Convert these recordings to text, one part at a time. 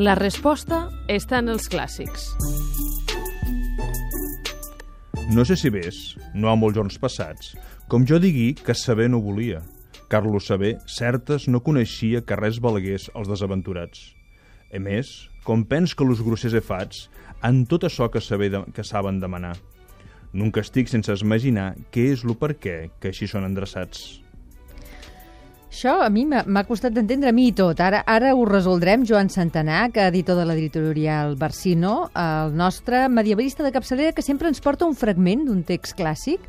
La resposta està en els clàssics. No sé si ves, no ha molts jorns passats, com jo digui que saber no volia. Carlos Saber, certes, no coneixia que res valgués als desaventurats. A més, com pens que los grossers he fats, en tot això que, saber de, que saben demanar. Nunca estic sense imaginar què és lo per què que així són endreçats. Això a mi m'ha costat d'entendre a mi i tot. Ara, ara ho resoldrem. Joan Santanà, que editor de l'editorial Barsino, el nostre medievalista de capçalera que sempre ens porta un fragment d'un text clàssic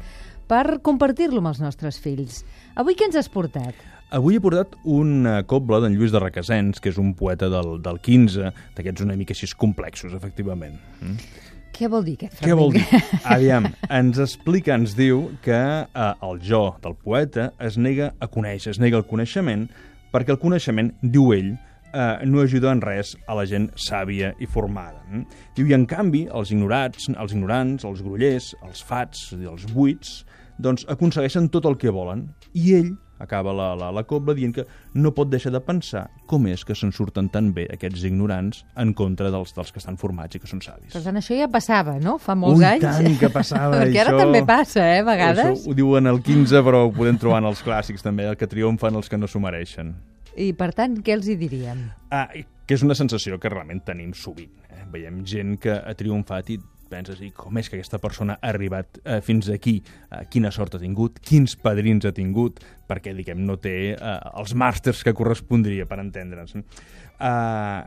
per compartir-lo amb els nostres fills. Avui què ens has portat? Avui he portat una cobla d'en Lluís de Requesens, que és un poeta del, del 15, d'aquests una mica així complexos, efectivament. Mm? Què vol dir aquest Què fragment? vol dir? Aviam, ens explica, ens diu que eh, el jo del poeta es nega a conèixer, es nega el coneixement, perquè el coneixement, diu ell, eh, no ajuda en res a la gent sàvia i formada. mm? Diu, i en canvi, els ignorats, els ignorants, els grollers, els fats, dir, els buits, doncs aconsegueixen tot el que volen. I ell acaba la, la, la cobla dient que no pot deixar de pensar com és que se'n surten tan bé aquests ignorants en contra dels, dels que estan formats i que són savis. Per tant, això ja passava, no? Fa molts Ui, anys. tant que passava, Perquè ara això. també passa, eh, a vegades. Això ho diuen el 15, però ho podem trobar en els clàssics també, el que triomfen els que no s'ho mereixen. I, per tant, què els hi diríem? Ah, que és una sensació que realment tenim sovint. Eh? Veiem gent que ha triomfat i penses, i com és que aquesta persona ha arribat eh, fins aquí? Eh, quina sort ha tingut? Quins padrins ha tingut? Perquè, diguem, no té eh, els màsters que correspondria, per entendre'ns. Eh,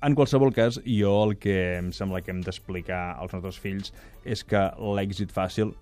en qualsevol cas, jo el que em sembla que hem d'explicar als nostres fills és que l'èxit fàcil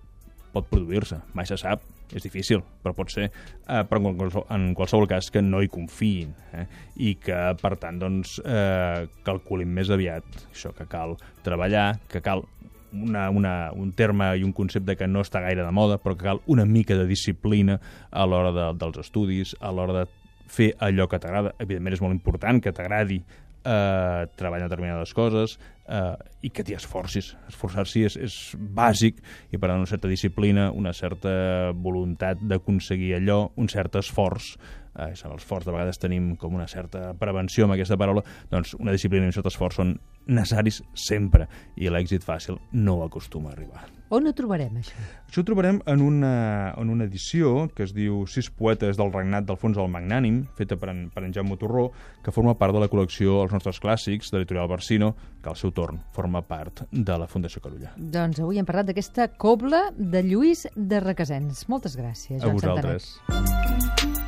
pot produir-se, mai se sap, és difícil, però pot ser, eh, però en qualsevol, en qualsevol cas que no hi confiïn eh? i que, per tant, doncs, eh, calculin més aviat això, que cal treballar, que cal una, una, un terme i un concepte que no està gaire de moda, però que cal una mica de disciplina a l'hora de, dels estudis, a l'hora de fer allò que t'agrada. Evidentment és molt important que t'agradi eh, treballar determinades coses eh, i que t'hi esforcis. Esforçar-s'hi és, és bàsic i per tant una certa disciplina, una certa voluntat d'aconseguir allò, un cert esforç eh, en l'esforç de vegades tenim com una certa prevenció amb aquesta paraula, doncs una disciplina i un cert esforç són necessaris sempre i l'èxit fàcil no acostuma a arribar. On ho trobarem, això? Això ho trobarem en una, en una edició que es diu Sis poetes del regnat d'Alfons el Magnànim, feta per en, per en Jaume Torró, que forma part de la col·lecció Els nostres clàssics, de l'editorial Barsino, que al seu torn forma part de la Fundació Carulla. Doncs avui hem parlat d'aquesta cobla de Lluís de Requesens. Moltes gràcies, A Joan vosaltres. Santanet.